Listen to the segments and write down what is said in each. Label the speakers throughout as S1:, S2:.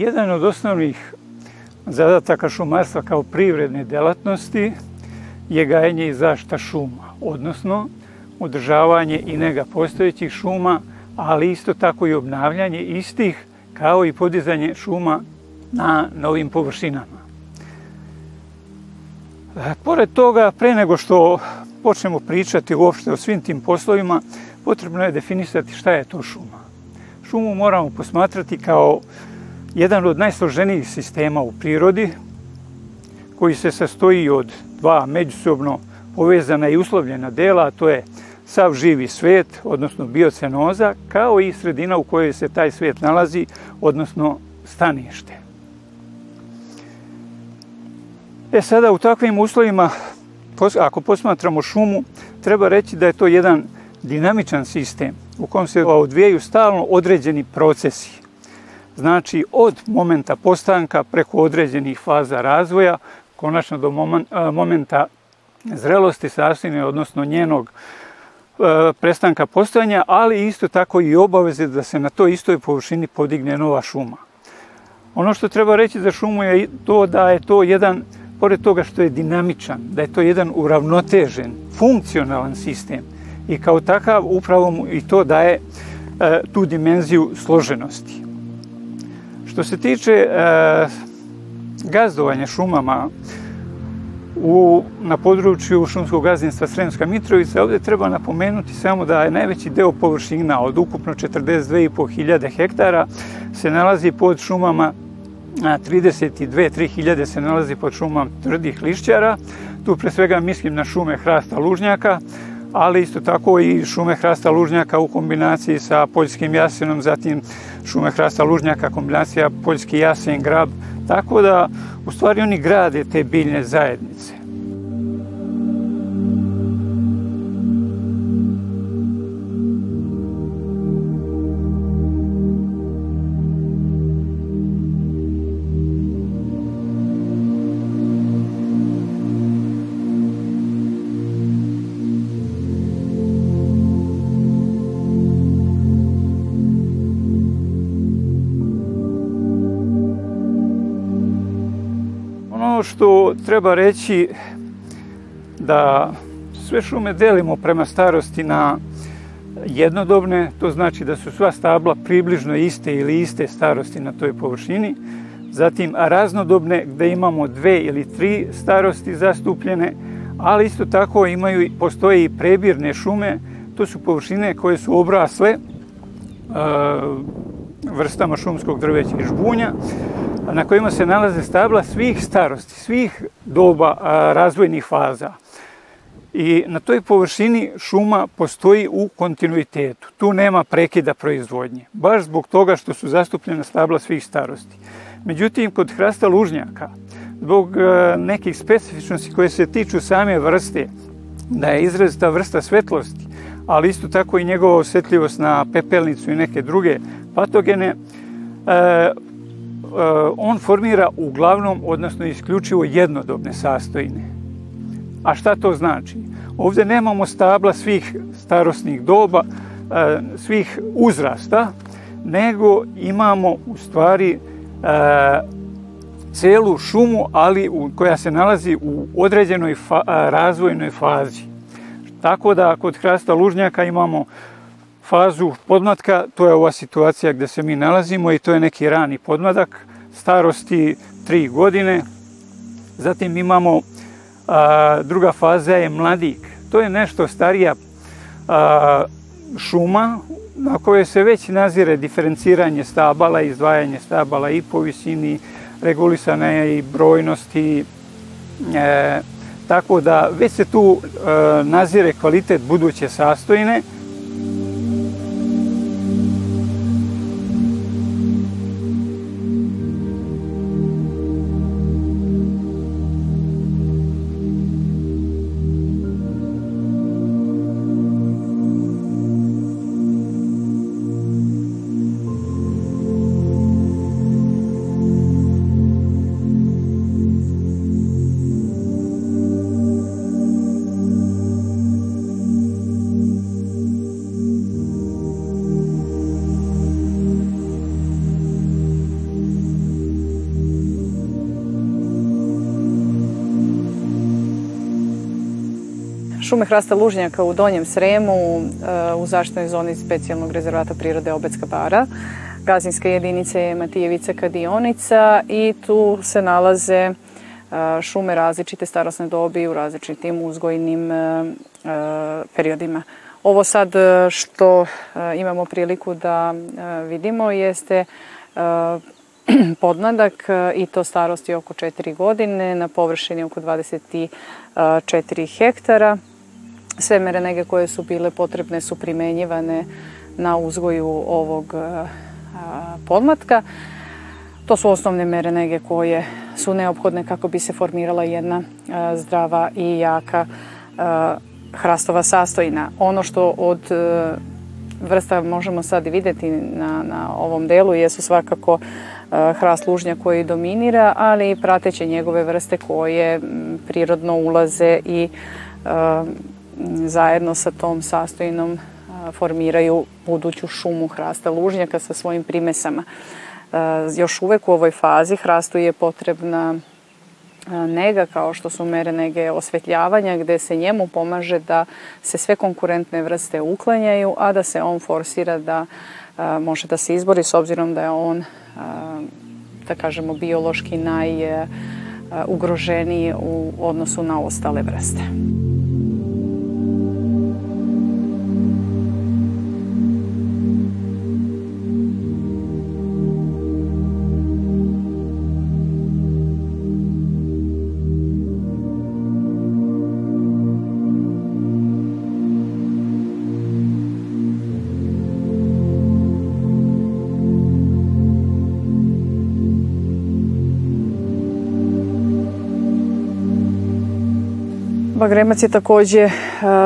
S1: jedan od osnovnih zadataka šumarstva kao privredne delatnosti je gajanje i zašta šuma, odnosno održavanje i nega postojećih šuma, ali isto tako i obnavljanje istih, kao i podizanje šuma na novim površinama. E, pored toga, pre nego što počnemo pričati uopšte o svim tim poslovima, potrebno je definisati šta je to šuma. Šumu moramo posmatrati kao jedan od najsloženijih sistema u prirodi, koji se sastoji od dva međusobno povezana i uslovljena dela, a to je sav živi svet, odnosno biocenoza, kao i sredina u kojoj se taj svet nalazi, odnosno stanište. E sada u takvim uslovima, ako posmatramo šumu, treba reći da je to jedan dinamičan sistem u kom se odvijaju stalno određeni procesi. Znači od momenta postanka preko određenih faza razvoja, konačno do momenta zrelosti sastojne, odnosno njenog e, prestanka postojanja, ali isto tako i obaveze da se na toj istoj površini podigne nova šuma. Ono što treba reći za šumu je to da je to jedan, pored toga što je dinamičan, da je to jedan uravnotežen, funkcionalan sistem i kao takav upravo mu i to daje e, tu dimenziju složenosti. Što se tiče e, gazdovanja šumama, u, na području šumskog gazdinstva Sremska Mitrovica, ovde treba napomenuti samo da je najveći deo površina od ukupno 42.500 hektara se nalazi pod šumama a 32 hiljade se nalazi pod šumom tvrdih lišćara. Tu pre svega mislim na šume hrasta lužnjaka, ali isto tako i šume hrasta lužnjaka u kombinaciji sa poljskim jasenom, zatim šume hrasta lužnjaka, kombinacija poljski jasen, grab, tako da u stvari oni grade te biljne zajednice. Što treba reći da sve šume delimo prema starosti na jednodobne, to znači da su sva stabla približno iste ili iste starosti na toj površini, zatim raznodobne gde imamo dve ili tri starosti zastupljene, ali isto tako imaju, postoje i prebirne šume, to su površine koje su obrasle vrstama šumskog drveća i žbunja, na kojima se nalaze stabla svih starosti, svih doba razvojnih faza. I na toj površini šuma postoji u kontinuitetu. Tu nema prekida proizvodnje, baš zbog toga što su zastupljena stabla svih starosti. Međutim, kod hrasta lužnjaka, zbog nekih specifičnosti koje se tiču same vrste, da je izrazita vrsta svetlosti, ali isto tako i njegova osjetljivost na pepelnicu i neke druge patogene, Eh, on formira uglavnom, odnosno isključivo jednodobne sastojine. A šta to znači? Ovde nemamo stabla svih starosnih doba, eh, svih uzrasta, nego imamo u stvari eh, celu šumu, ali koja se nalazi u određenoj fa, razvojnoj fazi. Tako da kod hrasta lužnjaka imamo fazu podmlatka, to je ova situacija gde se mi nalazimo i to je neki rani podmladak starosti 3 godine. Zatim imamo a, druga faza je mladik. To je nešto starija a, šuma na kojoj se već nazire diferenciranje stabala, izdvajanje stabala i po visini, regulisana je i brojnosti, e, tako da već se tu e, nazire kvalitet buduće sastojine,
S2: šume hrasta lužnjaka u Donjem Sremu u zaštitnoj zoni specijalnog rezervata prirode Obecka bara. Gazinska jedinica je Matijevica Kadionica i tu se nalaze šume različite starosne dobi u različitim uzgojnim periodima. Ovo sad što imamo priliku da vidimo jeste podmladak i to starosti oko 4 godine na površini oko 24 hektara. Sve mere nege koje su bile potrebne su primenjivane na uzgoju ovog podmlatka. To su osnovne mere nege koje su neophodne kako bi se formirala jedna zdrava i jaka hrastova sastojina. Ono što od vrsta možemo sad videti na, na ovom delu jesu svakako hrast lužnja koji dominira, ali i prateće njegove vrste koje prirodno ulaze i zajedno sa tom sastojinom formiraju buduću šumu hrasta lužnjaka sa svojim primesama. Još uvek u ovoj fazi hrastu je potrebna nega kao što su mere nege osvetljavanja gde se njemu pomaže da se sve konkurentne vrste uklanjaju, a da se on forsira da može da se izbori s obzirom da je on da kažemo biološki najugroženiji u odnosu na ostale vrste. Bagremac je takođe e,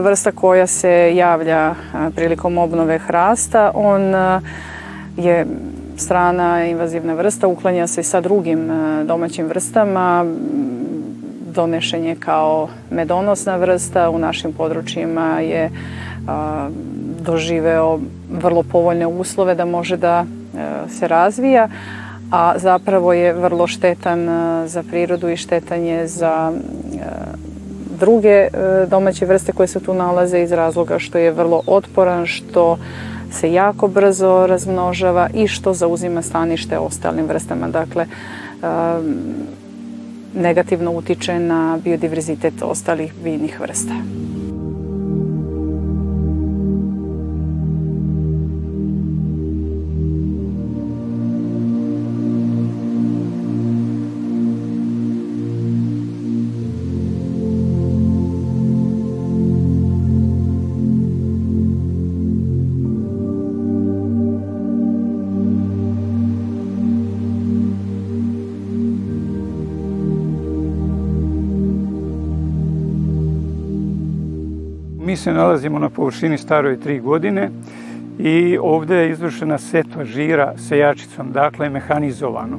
S2: vrsta koja se javlja e, prilikom obnove hrasta. On e, je strana invazivna vrsta, uklanja se sa drugim domaćim vrstama, donešen je kao medonosna vrsta, u našim područjima je doživeo vrlo povoljne uslove da može da se razvija, a zapravo je vrlo štetan za prirodu i štetan je za druge e, domaće vrste koje se tu nalaze iz razloga što je vrlo otporan, što se jako brzo razmnožava i što zauzima stanište ostalim vrstama. Dakle, negativno utiče na biodiverzitet ostalih biljnih vrsta.
S1: Se nalazimo na površini staroj tri godine i ovde je izvršena setva žira sa jačicom, dakle mehanizovano.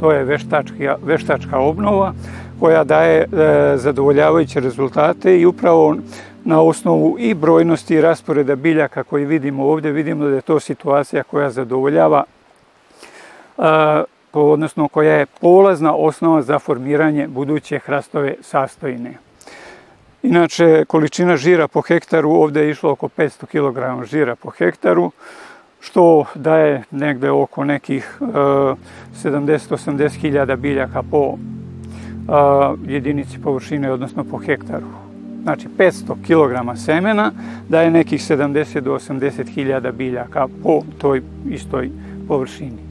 S1: To je veštačka, veštačka obnova koja daje e, zadovoljavajuće rezultate i upravo na osnovu i brojnosti i rasporeda biljaka koji vidimo ovde, vidimo da je to situacija koja zadovoljava e, odnosno koja je polazna osnova za formiranje buduće hrastove sastojine. Inače, količina žira po hektaru ovde je išlo oko 500 kg žira po hektaru, što daje negde oko nekih 70-80 hiljada biljaka po jedinici površine, odnosno po hektaru. Znači, 500 kg semena daje nekih 70 do 80 hiljada biljaka po toj istoj površini.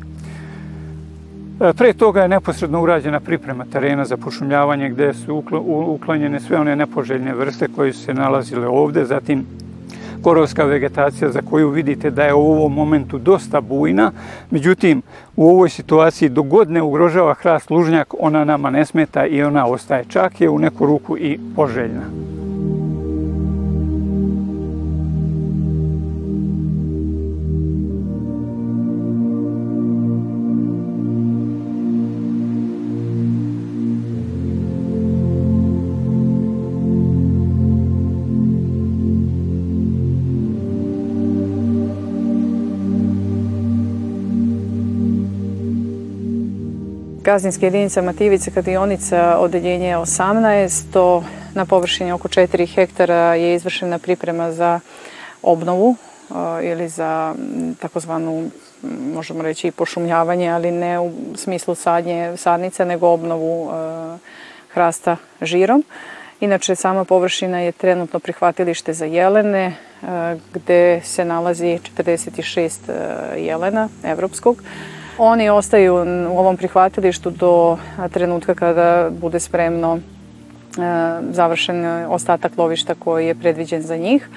S1: E, pre toga je neposredno urađena priprema terena za pošumljavanje gde su uklanjene sve one nepoželjne vrste koje su se nalazile ovde, zatim korovska vegetacija za koju vidite da je u ovom momentu dosta bujna, međutim u ovoj situaciji dok god ne ugrožava hrast lužnjak ona nama ne smeta i ona ostaje čak je u neku ruku i poželjna.
S2: Gazinska jedinica Mativica, kadionica, odeljenje 18, to na površini oko 4 hektara je izvršena priprema za obnovu ili za takozvanu možemo reći i pošumljavanje, ali ne u smislu sadnje sadnice, nego obnovu hrasta žirom. Inače, sama površina je trenutno prihvatilište za jelene, gde se nalazi 46 jelena evropskog. Oni ostaju u ovom prihvatilištu do trenutka kada bude spremno završen ostatak lovišta koji je predviđen za njih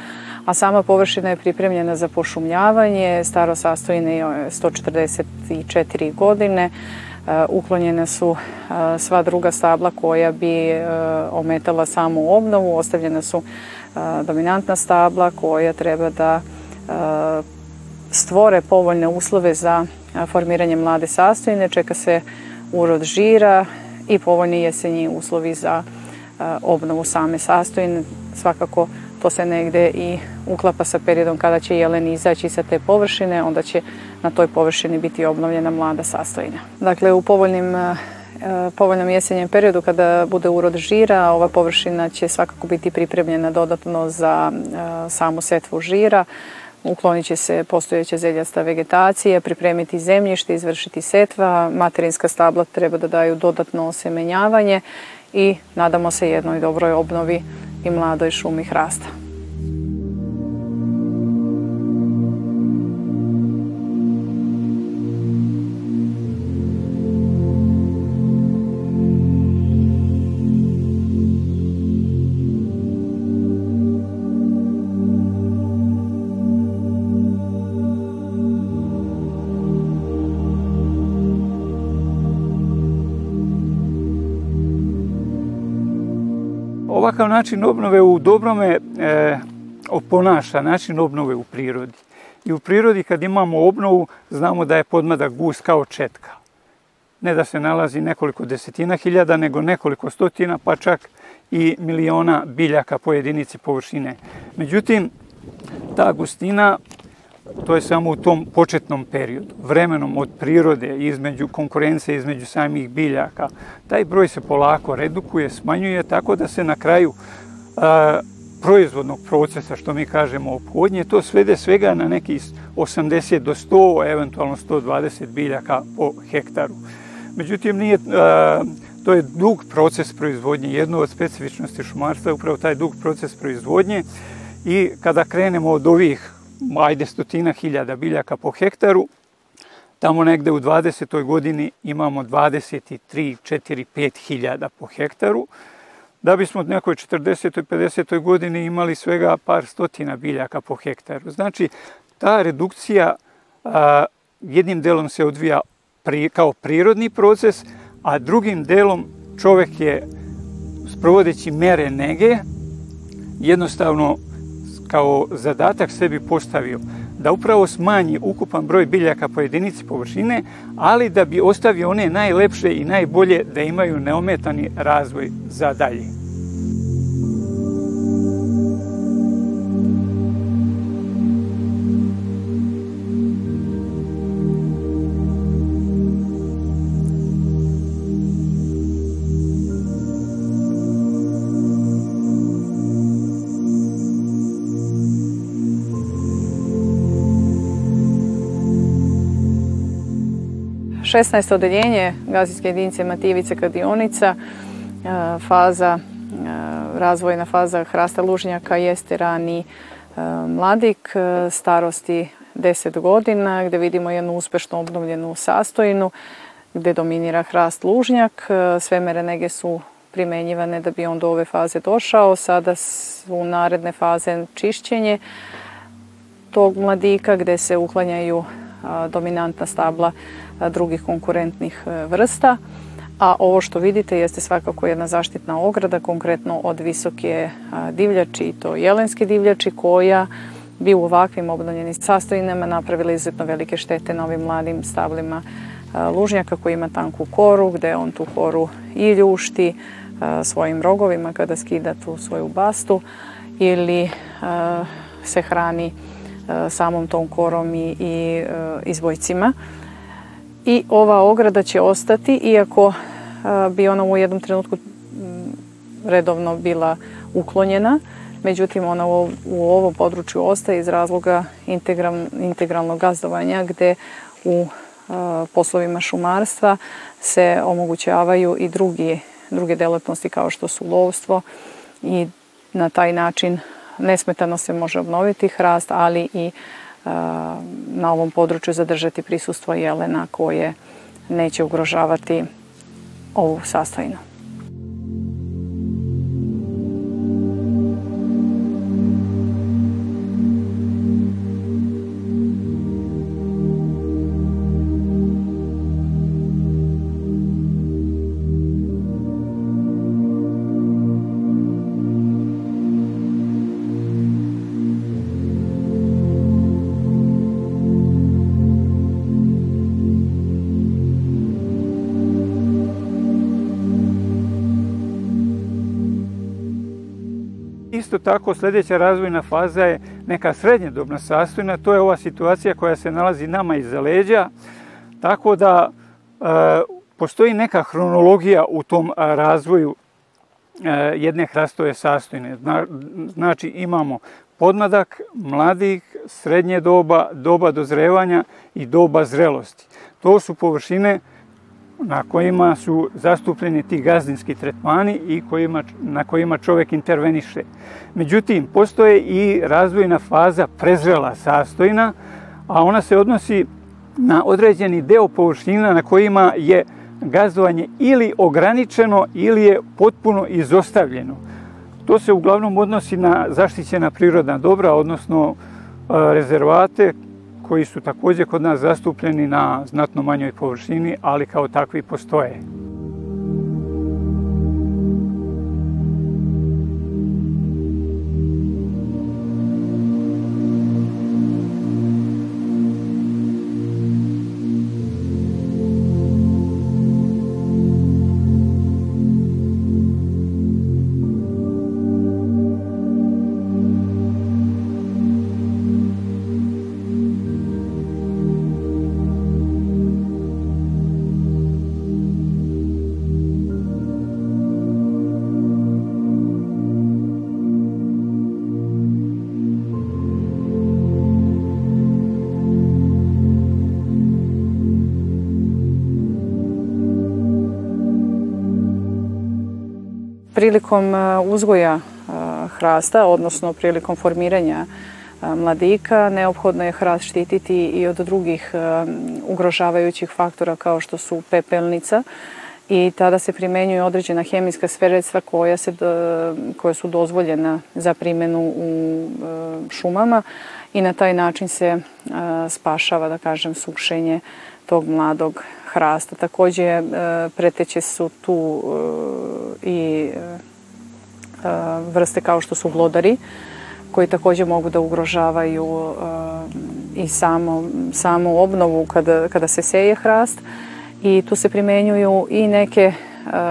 S2: a sama površina je pripremljena za pošumljavanje, staro sastojine je 144 godine, uklonjene su sva druga stabla koja bi ometala samu obnovu, ostavljena su dominantna stabla koja treba da stvore povoljne uslove za formiranje mlade sastojine, čeka se urod žira i povoljni jesenji uslovi za obnovu same sastojine. Svakako to se negde i uklapa sa periodom kada će jelen izaći sa te površine, onda će na toj površini biti obnovljena mlada sastojina. Dakle, u povoljnim povoljnom jesenjem periodu kada bude urod žira, ova površina će svakako biti pripremljena dodatno za samu setvu žira, uklonit će se postojeća zeljasta vegetacija, pripremiti zemljište, izvršiti setva, materinska stabla treba da daju dodatno osemenjavanje i nadamo se jednoj dobroj obnovi i mladoj šumi hrasta.
S1: Način obnove u dobrome e, oponaša način obnove u prirodi. I u prirodi kad imamo obnovu, znamo da je podmadak gust kao četka. Ne da se nalazi nekoliko desetina hiljada, nego nekoliko stotina, pa čak i miliona biljaka po jedinici površine. Međutim, ta gustina to je samo u tom početnom periodu, vremenom od prirode, između konkurencije, između samih biljaka. Taj broj se polako redukuje, smanjuje, tako da se na kraju a, proizvodnog procesa, što mi kažemo ophodnje, to svede svega na neki 80 do 100, eventualno 120 biljaka po hektaru. Međutim, nije, a, to je dug proces proizvodnje. Jedno od specifičnosti šumarstva je upravo taj dug proces proizvodnje i kada krenemo od ovih ajde stotina hiljada biljaka po hektaru. Tamo negde u 20. godini imamo 23, 4, 5 hiljada po hektaru. Da bismo od nekoj 40. 50. godini imali svega par stotina biljaka po hektaru. Znači, ta redukcija a, jednim delom se odvija pri, kao prirodni proces, a drugim delom čovek je sprovodeći mere nege jednostavno kao zadatak sebi postavio da upravo smanji ukupan broj biljaka po jedinici površine, ali da bi ostavio one najlepše i najbolje da imaju neometani razvoj za dalje.
S2: 16. odeljenje gazijske jedinice Matijevice Kadionica, e, faza, e, razvojna faza hrasta lužnjaka jeste rani e, mladik starosti 10 godina gde vidimo jednu uspešno obnovljenu sastojinu gde dominira hrast lužnjak. Sve mere nege su primenjivane da bi on do ove faze došao. Sada su naredne faze čišćenje tog mladika gde se uklanjaju dominantna stabla drugih konkurentnih e, vrsta. A ovo što vidite jeste svakako jedna zaštitna ograda, konkretno od visoke divljači, i to jelenske divljači, koja bi u ovakvim obnovljenim sastojinama napravila izuzetno velike štete na ovim mladim stablima lužnjaka koji ima tanku koru, gde on tu koru i ljušti svojim rogovima kada skida tu svoju bastu ili se hrani samom tom korom i, i izvojcima i ova ograda će ostati, iako bi ona u jednom trenutku redovno bila uklonjena. Međutim, ona u, u ovom području ostaje iz razloga integral, integralnog gazdovanja gde u poslovima šumarstva se omogućavaju i drugi, druge delatnosti kao što su lovstvo i na taj način nesmetano se može obnoviti hrast, ali i na ovom području zadržati prisustvo jelena koje neće ugrožavati ovu sastojinu.
S1: Isto tako sljedeća razvojna faza je neka srednjedobna sastojna, to je ova situacija koja se nalazi nama iza leđa, tako da e, postoji neka hronologija u tom razvoju e, jedne hrastove sastojne. Zna, znači imamo podmladak, mladih, srednje doba, doba dozrevanja i doba zrelosti. To su površine na kojima su zastupljeni ti gazdinski tretmani i kojima, na kojima čovjek interveniše. Međutim, postoje i razvojna faza prezrela sastojna, a ona se odnosi na određeni deo površina na kojima je gazdovanje ili ograničeno ili je potpuno izostavljeno. To se uglavnom odnosi na zaštićena prirodna dobra, odnosno e, rezervate koji su također kod nas zastupljeni na znatno manjoj površini, ali kao takvi postoje.
S2: Prilikom e, uzgoja e, hrasta, odnosno prilikom formiranja e, mladika, neophodno je hrast štititi i od drugih ugrožavajućih faktora kao što su pepelnica i tada se primenjuju određena hemijska sredstva koja, se, koja su dozvoljena za primjenu u šumama i na taj način se spašava, da kažem, sušenje tog mladog hrasta. Takođe, e, preteće su tu e, i e, vrste kao što su glodari, koji takođe mogu da ugrožavaju i samo, samu obnovu kada, kada se seje hrast. I tu se primenjuju i neke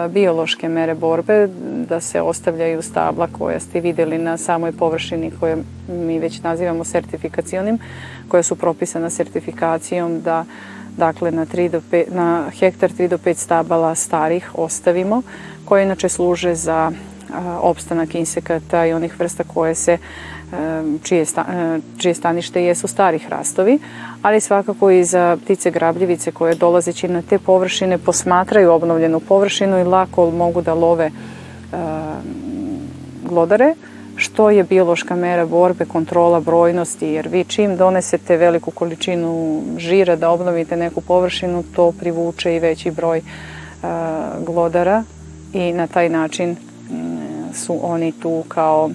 S2: biološke mere borbe, da se ostavljaju stabla koja ste videli na samoj površini koje mi već nazivamo sertifikacionim, koja su propisana sertifikacijom da uh, dakle na, 3 do 5, na hektar 3 do 5 stabala starih ostavimo, koje inače služe za opstanak insekata i onih vrsta koje se čije, sta, čije stanište jesu stari hrastovi, ali svakako i za ptice grabljivice koje dolazeći na te površine posmatraju obnovljenu površinu i lako mogu da love glodare što je biološka mera borbe, kontrola brojnosti, jer vi čim donesete veliku količinu žira da obnovite neku površinu, to privuče i veći broj uh, glodara i na taj način um, su oni tu kao,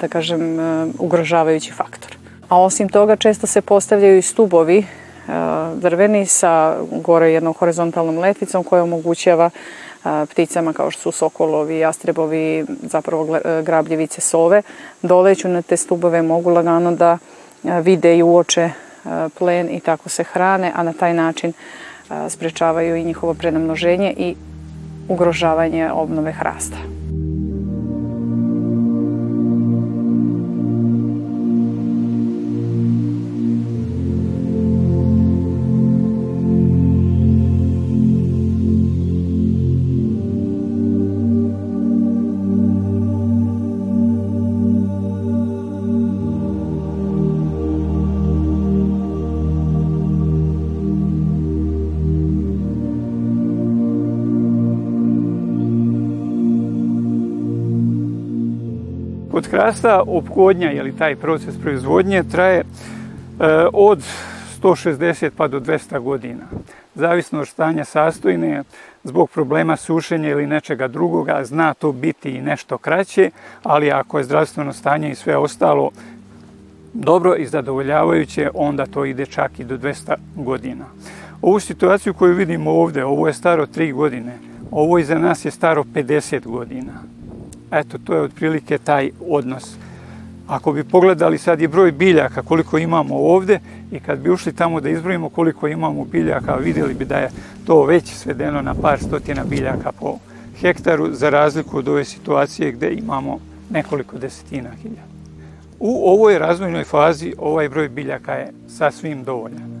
S2: da kažem, uh, ugrožavajući faktor. A osim toga, često se postavljaju i stubovi uh, drveni sa gore jednom horizontalnom letvicom koja omogućava uh, pticama kao što su sokolovi, jastrebovi, zapravo e, grabljevice, sove, doleću na te stubove, mogu lagano da vide i uoče plen i tako se hrane, a na taj način sprečavaju i njihovo prenamnoženje i ugrožavanje obnove hrasta.
S1: Kod hrasta ophodnja, ili taj proces proizvodnje, traje e, od 160 pa do 200 godina. Zavisno od stanja sastojne, zbog problema sušenja ili nečega drugoga, zna to biti i nešto kraće, ali ako je zdravstveno stanje i sve ostalo dobro i zadovoljavajuće, onda to ide čak i do 200 godina. Ovu situaciju koju vidimo ovde, ovo je staro 3 godine, ovo iza nas je staro 50 godina. Eto, to je otprilike taj odnos. Ako bi pogledali sad je broj biljaka koliko imamo ovde i kad bi ušli tamo da izbrojimo koliko imamo biljaka, vidjeli bi da je to već svedeno na par stotina biljaka po hektaru, za razliku od ove situacije gde imamo nekoliko desetina hiljada. U ovoj razvojnoj fazi ovaj broj biljaka je sasvim dovoljan.